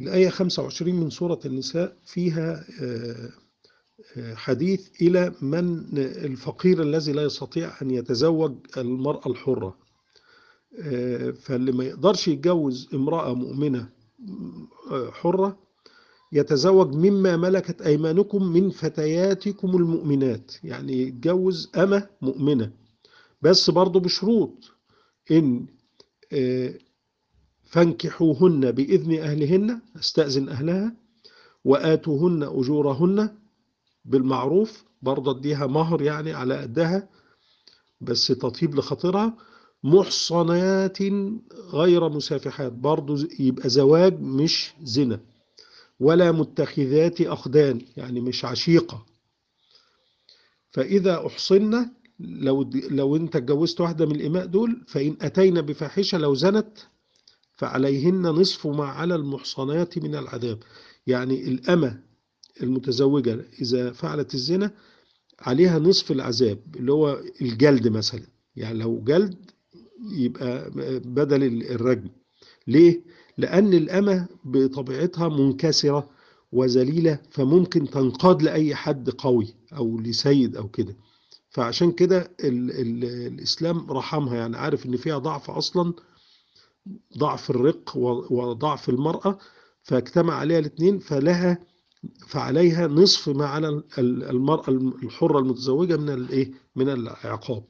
الآية 25 من سورة النساء فيها آه، آه، حديث إلى من الفقير الذي لا يستطيع أن يتزوج المرأة الحرة. آه، فاللي ما يقدرش يتجوز امرأة مؤمنة آه، حرة يتزوج مما ملكت أيمانكم من فتياتكم المؤمنات. يعني يتجوز أمة مؤمنة. بس برضه بشروط. إن آه، فانكحوهن بإذن أهلهن استأذن أهلها وآتوهن أجورهن بالمعروف. برضه اديها مهر يعني على قدها بس تطيب لخاطرها محصنات غير مسافحات برضه يبقى زواج مش زنا. ولا متخذات أخدان يعني مش عشيقة. فإذا أحصن لو لو أنت اتجوزت واحدة من الإماء دول فإن أتينا بفاحشة لو زنت فعليهن نصف ما على المحصنات من العذاب. يعني الأمة المتزوجة إذا فعلت الزنا عليها نصف العذاب اللي هو الجلد مثلا. يعني لو جلد يبقى بدل الرجم. ليه؟ لأن الأمة بطبيعتها منكسرة وذليلة فممكن تنقاد لأي حد قوي أو لسيد أو كده. فعشان كده ال ال الإسلام رحمها. يعني عارف إن فيها ضعف أصلا ضعف الرق وضعف المرأة فاجتمع عليها الاثنين فلها فعليها نصف ما على المرأة الحرة المتزوجة من الايه من العقاب.